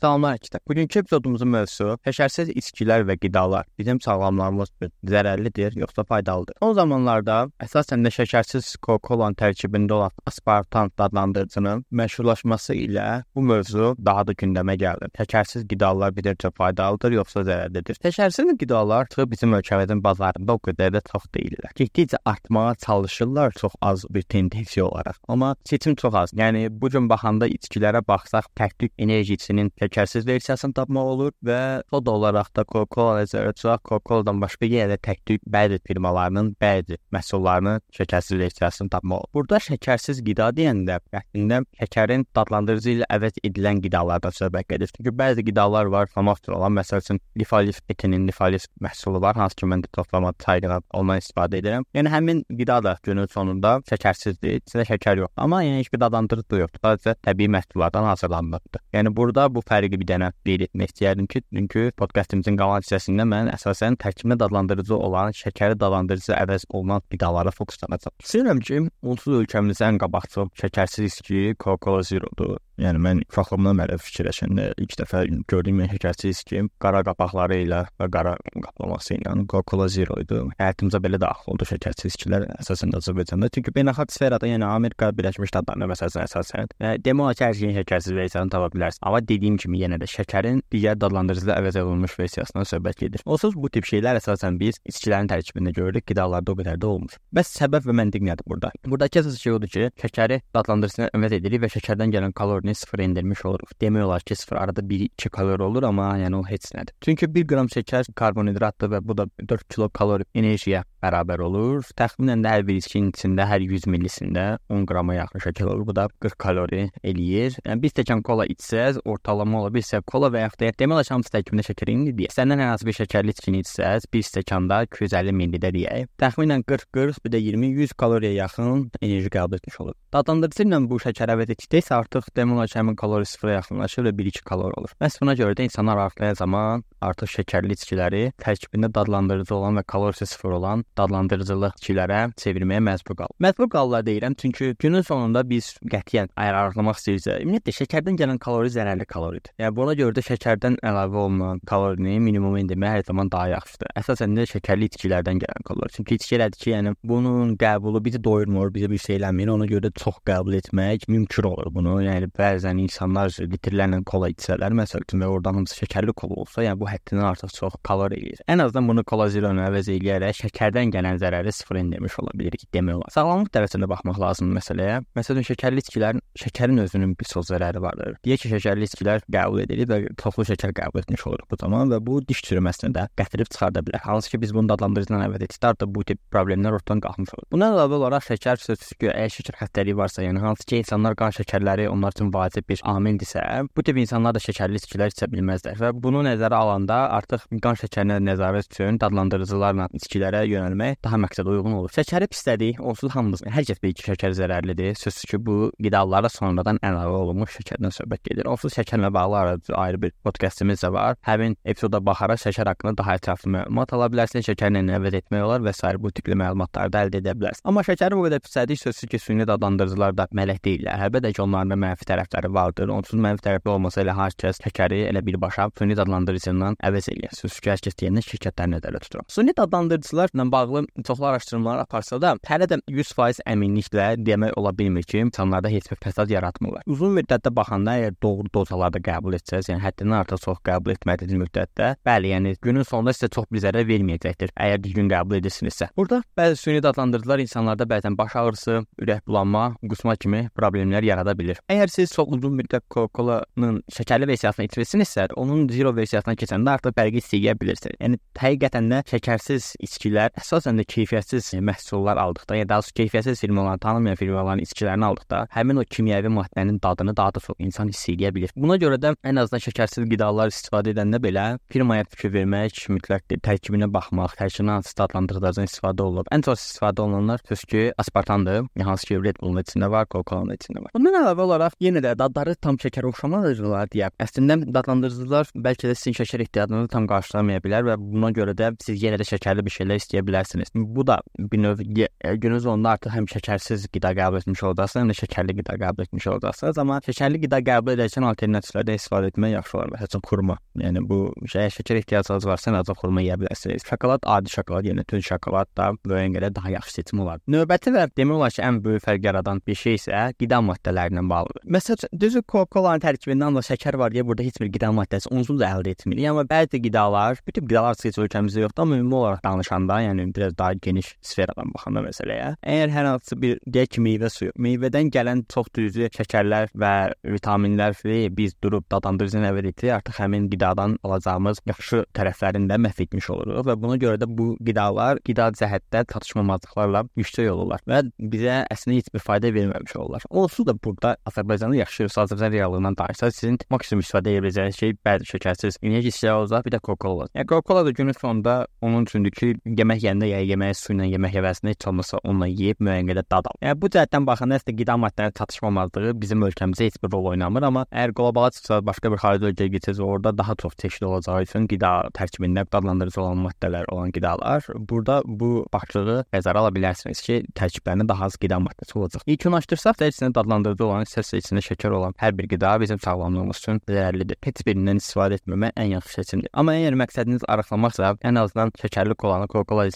Salamlar əkizlər. Bugünkü epizodumuzun mövzusu şəkərsiz içkilər və qidalar bizim sağlamlığımız zərərlidir yoxsa faydalıdır? Son zamanlarda əsasən də şəkərsiz Coca-Cola tərkibində olan aspartam adlandırıcının məşhurlaşması ilə bu mövzu daha da gündəmə gəldi. Şəkərsiz qidalar bizə faydalıdır yoxsa zərərlidir? Şəkərsiz qidalar çıxıb bizim ölkəmizin bazarında o qədər də çox deyillər. Getdikcə artmağa çalışırlar çox az bir tendensiya olaraq. Amma seçim çox az. Yəni bu gün baxanda içkilərə baxsaq, təklik enerjisinin şəkərsiz versiyasını tapmaq olur və soda olaraq da Coca-Cola nəzərdə tutaq, Coca-Cola-dan başqa yenə də təkcə bəzi firmalarının bəzi məhsullarının şəkərsiz versiyasını tapmaq olur. Burada şəkərsiz qida deyəndə əslində şəkərin dadlandırıcı ilə əvəz edilən qidalardan söhbət gedir. Çünki bəzi qidalar var, famaftur olan, məsəl üçün lifalif etinin lifalif məhsulu var, hansı ki mən də toplama çayına ondan istifadə edirəm. Yəni həmin qida da günün sonunda şəkərsizdir, içində şəkər yox. Amma yəni heç bir dadlandırıcı yoxdur. Sadəcə təbii məhsullardan hazırlanmışdır. Yəni burada bu fərqi bir dənə qeyd etmək istəyərdim ki, çünki podkastımızın qalan hissəsində mən əsasən tərkibində dadlandırıcı olan şəkəri dadlandırıcı əvəz olunan qidalara fokuslanacağam. Düşünürəm ki, onsuz ölkəmizdə ən qabaqcıl şəkərsiz içki Coca-Cola Zero-dur. Yəni mən uşaqlığımdan bəri fikirləşəndə ilk dəfə gördüyüm şəkərsiz içki qara qapaqları ilə və qara qaplaması ilə Coca-Cola Zero idi. Həyatımıza belə daxil oldu şəkərsiz içkilər əsasən Azərbaycanda. Çünki beynəlxalq sferada, yəni Amerika Birləşmiş Ştatlarında məsələn əsasən e, demək ki, hər şeyin şəkərsiz versiyasını tapa bilərsən. Amma dediyim kimi yenə də şəkərin digər dadlandırıcılarla əvəz olunmuş versiyasından söhbət gedir. Onsuz bu tip şeylər əsasən biz içkilərin tərkibində görürük, qidalarda o qədər də olmur. Bəs səbəb və məntiq nədir burada? Buradakı əsas şey odur ki, şəkəri dadlandırıcısına əvəz edirik və şəkərdən gələn kalorini kaloriyanı sıfıra endirmiş oluruq. Demək olar ki, sıfır arada 1-2 kalori olur, amma yəni o heç nədir. Çünki 1 qram şəkər karbonhidratdır və bu da 4 kilokalori enerjiyə bərabər olur. Təxminən də hər bir içkinin içində hər 100 millisində 10 qrama yaxın şəkər olur. Bu da 40 kalori eləyir. Yəni bir stəkan kola içsəz, ortalama ola bilsə kola və yaxud da demək olar hamısı tərkibində şəkər indi deyə. Səndən hər hansı bir şəkərli içkini içsəz, bir stəkanda 250 millidə deyək. Təxminən 40-40, bir də 20-100 kaloriyə yaxın enerji qəbul etmiş olur. Dadlandırıcı ilə bu şəkər əvəz etdiksə artıq demək olar ki, həmin kalori sıfıra yaxınlaşır və 1-2 kalori olur. Məhz buna görə də insanlar artlayan zaman artıq şəkərli içkiləri tərkibində dadlandırıcı olan və kalorisi sıfır olan dadlandırıcılı içkilərə çevirməyə məcbur qalır. Məcbur qalırlar deyirəm, çünki günün sonunda biz qətiyyən ayarlamaq istəyirsə, ümumiyyətlə şəkərdən gələn kalori zərərli kaloridir. Yəni buna görə də şəkərdən əlavə olunan kalorini minimum endirmək hər zaman daha yaxşıdır. Əsasən də şəkərli içkilərdən gələn kalori. Çünki içki elədir ki, yəni bunun qəbulu bizi doyurmur, bizə bir şey eləmir. Ona görə də çox qəbul etmək mümkün olur bunu. Yəni bəzən insanlar litrlərlə kola içsələr, məsəl üçün və oradan hamısı şəkərli kola olsa, yəni bu həddindən artıq çox kalori eləyir. Ən azından bunu kola zero-nu əvəz eləyərək şəkərdən gələn zərəri sıfır endirmiş ola bilirik demək olar. Sağlamlıq tərəfindən baxmaq lazımdır məsələyə. Məsələn, şəkərli içkilərin şəkərin özünün bir çox zərəri vardır. Deyək ki, şəkərli içkilər qəbul edilir və çoxlu şəkər qəbul etmiş oluruq bu zaman və bu diş çürüməsini də gətirib çıxarda bilər. Hansı ki, biz bunu dadlandırıcıdan əvəz etsək də bu tip problemlər ortadan qalxmış olur. Bundan əlavə olaraq şəkər sözsüz ki, əgər şəkər xəstəliyi varsa, yəni hansı ki, insanlar qan şəkərləri onlar üçün vacib bir amildirsə, bu tip insanlar da şəkərli içkilər içə bilməzlər və bunu nəzərə alanda artıq qan şəkərinə nəzarət üçün dadlandırıcılarla içkilərə yönəlmək daha məqsədə uyğun olur. Şəkəri pislədik, onsuz hamımız hər kəs bilir ki, şəkər zərərlidir. Sözsüz ki, bu qidalara sonradan əlavə olunmuş şəkərdən söhbət gedir. Onsuz şəkərlə bağlı ayrı bir podkastımız da var. Həmin epizoda baxaraq şəkər haqqında daha ətraflı məlumat ala bilərsiniz. Şəkərlə nə əvəz etmək olar və sair bu tipli məlumatları da əldə edə bilərsiniz. Amma şəkəri bu qədər pislədik, sözsüz ki, süni dadlandırıcılar da mələk deyillər. Əlbəttə ki, onların da mənfi tərəfləri vardır. Onsuz mənfi tərəfli olmasa elə hər kəs şəkəri elə birbaşa süni dadlandırıcından əvəz eləyir. Sözsüz ki, hər kəs deyəndə şirkətləri nəzərdə tutur. Süni dadlandırıcılarla bağlı çoxlu araşdırmalar aparsa da, hələ də 100% əminliklə demək ola bilmir ki, insanlarda heç bir fəsad yaratmırlar. Uzun müddətdə baxanda əgər doğru dozalarda qəbul etsəz, yəni həddindən artıq çox qəbul etmədiyiniz müddətdə, bəli, yəni günün sonunda sizə çox bir zərər verməyəcəkdir, əgər düzgün qəbul edirsinizsə. Burada bəzi süni dadlandırıcılar insanlarda bəzən baş ağrısı, ürək bulanma, qusma kimi problemlər yarada bilər. Əgər siz çox uzun müddət Coca-Cola-nın şəkərli versiyasını içirsinizsə, onun zero versiyasına keçəndə artıq fərqi hiss edə bilirsiniz. Yəni həqiqətən də şəkərsiz içkilər əsasən də keyfiyyətsiz məhsullar aldıqda, ya daha doğrusu keyfiyyətsiz firmaların, tanınmayan firmaların içkilərini aldıqda, həmin o kimyəvi maddənin dadını daha da çox insan hiss edə bilir. Buna görə də ən azından şəkərsiz qidalar istifadə edəndə belə firmaya fikir vermək mütləqdir. Tərkibinə baxmaq, tərkibinə hansı dadlandırıcılardan istifadə olunub. Ən çox istifadə olunanlar söz ki, aspartamdır. Yəni hansı ki, Red Bullun içində var, Coca-Cola-nın içində var. Bundan əlavə olaraq yenə yenə də dadları tam şəkərə oxşamadırlar deyə. Əslində dadlandırıcılar bəlkə də sizin şəkər ehtiyacınızı tam qarşılaya bilər və buna görə də siz yenə də şəkərli bir şeylər istəyə bilərsiniz. Bu da bir növ günün sonunda artıq həm şəkərsiz qida qəbul etmiş olacaqsınız, həm də şəkərli qida qəbul etmiş olacaqsınız. Amma şəkərli qida qəbul edərkən alternativlərdən istifadə etmək yaxşı olar. Məsələn, xurma. Yəni bu şeyə şəkər ehtiyacınız varsa, azad xurma yeyə bilərsiniz. Şokolad adi şokolad, yəni tünd şokolad da böyüyən qədər daha yaxşı seçim olar. Növbəti və demək olar ki, ən böyük fərq yaradan bir şey isə qida maddələrindən bağlıdır. Məsələn, düzü Coca-Cola-nın tərkibində ancaq şəkər var deyə burada heç bir qida maddəsi onsuz da əldə etmirik. Amma bəzi qidalar, bütün qidalar heç ölkəmizdə yoxdur, amma ümumi olaraq danışanda, yəni biraz daha geniş sferadan baxanda məsələyə, əgər hər hansı bir deyək ki, meyvə suyu, meyvədən gələn çox düzü şəkərlər və vitaminləri biz durub dadandırıcı nə veririk, artıq həmin qidadan alacağımız yaxşı tərəflərini də məhv etmiş oluruq və buna görə də bu qidalar qida cəhətdə çatışmamazlıqlarla yüksək olurlar və bizə əslində heç bir fayda verməmiş olurlar. Onsuz da burada Azərbaycanı yaxşı Azərbaycan reallığından danışsaq, sizin maksimum istifadə edə biləcəyiniz şey bəzi şəkərsiz enerji içəcəyi bir də Coca-Cola. Yəni Coca-Cola da günün sonunda onun üçündür ki, yemək yeyəndə ya yeməyi su ilə yemək əvəzinə heç olmasa onunla yeyib müəyyən qədər dad al. Yəni bu cəhətdən baxanda əslində qida maddələrinin çatışmamazlığı bizim ölkəmizdə heç bir rol oynamır, amma əgər qlobala çıxsa, başqa bir xarici ölkəyə getsəz, orada daha çox çeşid olacağı üçün qida tərkibində dadlandırıcı olan maddələr olan qidalar, burada bu başlığı nəzərə ala bilərsiniz ki, tərkiblərində daha az qida maddəsi olacaq. İlkinləşdirsək də içində dadlandırıcı olan, istərsə içində şəkər olan hər bir qida bizim sağlamlığımız üçün zərərlidir. Heç birindən istifadə etməmək ən yaxşı seçimdir. Amma əgər məqsədiniz arıqlamaqsa, ən azından şəkərli kolanı Coca-Cola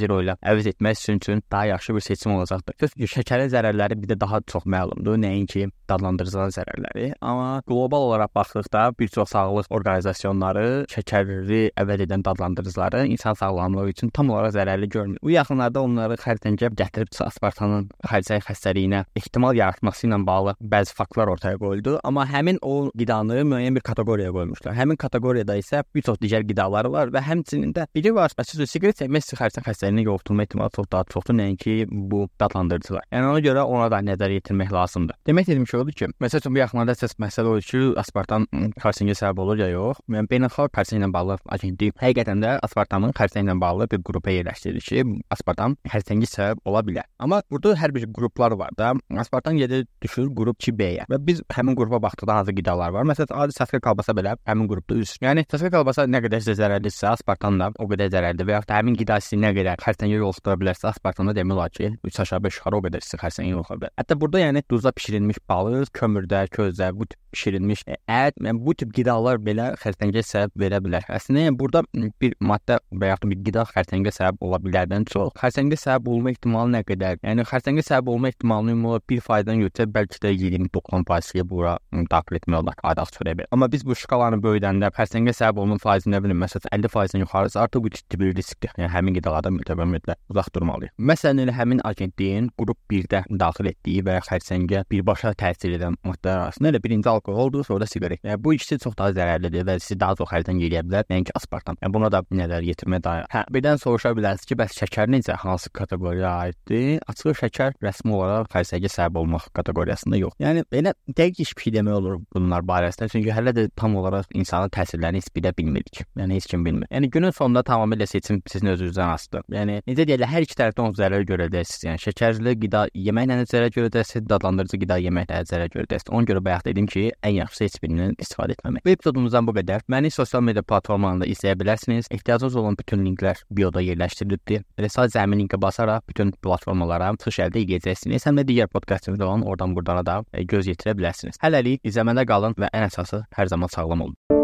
Zero ilə əvəz etmək sizin üçün daha yaxşı bir seçim olacaqdır. Çünki şəkərin zərərləri bir də daha çox məlumdur, nəinki dadlandırıcıların zərərləri. Amma qlobal olaraq baxdıqda bir çox sağlıq orqanizasiyaları şəkərli əvəz edən dadlandırıcıları insan sağlamlığı üçün tam olaraq zərərli görmür. Bu yaxınlarda onları xəritəncə gətirib aspartanın xərçəng xəstəliyinə ehtimal yaratması ilə bağlı bəzi faktlar ortaya qoyuldu, amma həmin o qidanı müəyyən bir kateqoriyaya qoymuşlar. Həmin kateqoriyada isə bir çox digər qidalar var və həmçinin də biri var, məsələn, siqaret çəkmək xərçəng xəstəliyinə yoluxdurma ehtimalı çox daha çoxdur, nəinki bu dadlandırıcılar. Yəni ona görə ona da nəzərə yetirmək lazımdır. Demək istədiyim şey odur ki, məsələn, bu yaxınlarda əsas məsələ odur ki, aspartam xərçəngə səbəb olur ya yox. Yəni beynəlxalq xərçənglə bağlı agentlik həqiqətən də aspartamın xərçənglə bağlı bir qrupa yerləşdirir ki, aspartam xərçəngi səbəb ola bilər. Amma burada hər bir qruplar var da. Aspartam gedir düşür qrup 2B-yə və biz həmin qrupa baxdıqda hansı qidalar var? Məsələn, adi səskə kalbasa belə həmin qrupda üst. Yəni səskə kalbasa nə qədər sizə zərərlidirsə, aspartam da o qədər zərərlidir və ya da həmin qida sizə nə qədər xərçəngə yoluxdura bilərsə, aspartam da demək olar ki, 3 aşağı 5 yuxarı o qədər sizə xərçəngə yoluxdura bilər. Hətta burada yəni duzda bişirilmiş balıq, kömürdə, közdə bu tip bişirilmiş ət, yəni bu tip qidalar belə xərçəngə səbəb verə bilər. Əslində yəni burada bir maddə və ya bir qida xərçəngə səbəb ola bilərdən çox. Xərçəngə səbəb olma ehtimalı nə qədər? Yəni xərçəngə səbəb olma ehtimalını ümumi bir faydan götürsə bəlkə də 20-90% bura daxil etmək olar adaq çörəyə. Amma biz bu şkalanı böyüdəndə xərçəngə səbəb olma faizi nə bilim, məsələn 50%-dən yuxarısı artıq bu ciddi bir riskdir. Yəni həmin qidalardan mütəmmədə uzaq durmalıyıq. Məsələn elə həmin agentliyin qrup 1-də daxil etdiyi və xərçəngə birbaşa təsir edən maddələr arasında elə birinci alkoholdur, sonra da siqaret. Yəni bu ikisi çox daha zərərlidir və sizi daha çox xərcəng edə bilər, nəinki aspartam. Yəni buna da nəzər yetirmək dair. Hə, birdən soruşa bilərsiniz ki, bəs şəkər necə hansı kateqoriyaya aiddir? Açıq şəkər rəsmi olaraq xərçəngə səbəb olmaq kateqoriyasında yox. Yəni belə dəqiq heç bir demək olur bunlar barəsində, çünki hələ də tam olaraq insanın təsirlərini heç bilə bilmirik. Yəni heç kim bilmir. Yəni günün sonunda tamamilə seçim sizin özünüzdən asılıdır. Yəni necə deyirlər, hər iki tərəfdən zərər görəcəksiniz. Yəni şəkərli qida yeməklə zərər görəcəksiniz, dadlandırıcı qida yeməklə zərər görəcəksiniz. Ona görə bayaq dedim ki, ən yaxşısı heç birindən istifadə etməmək. Bu epizodumuzdan bu qədər. Məni sosial media platformalarında izləyə bilərsiniz. Ehtiyacınız olan bütün linklər bioda yerləşdirilibdir. Elə sadəcə həmin linkə basaraq bütün platformalara çıxış əldə edəcəksiniz. Həm də digər podkastımız olan oradan buradan da göz yetirə bilərsiniz. Hələlik izləmədə qalın və ən əsası hər zaman sağlam olun.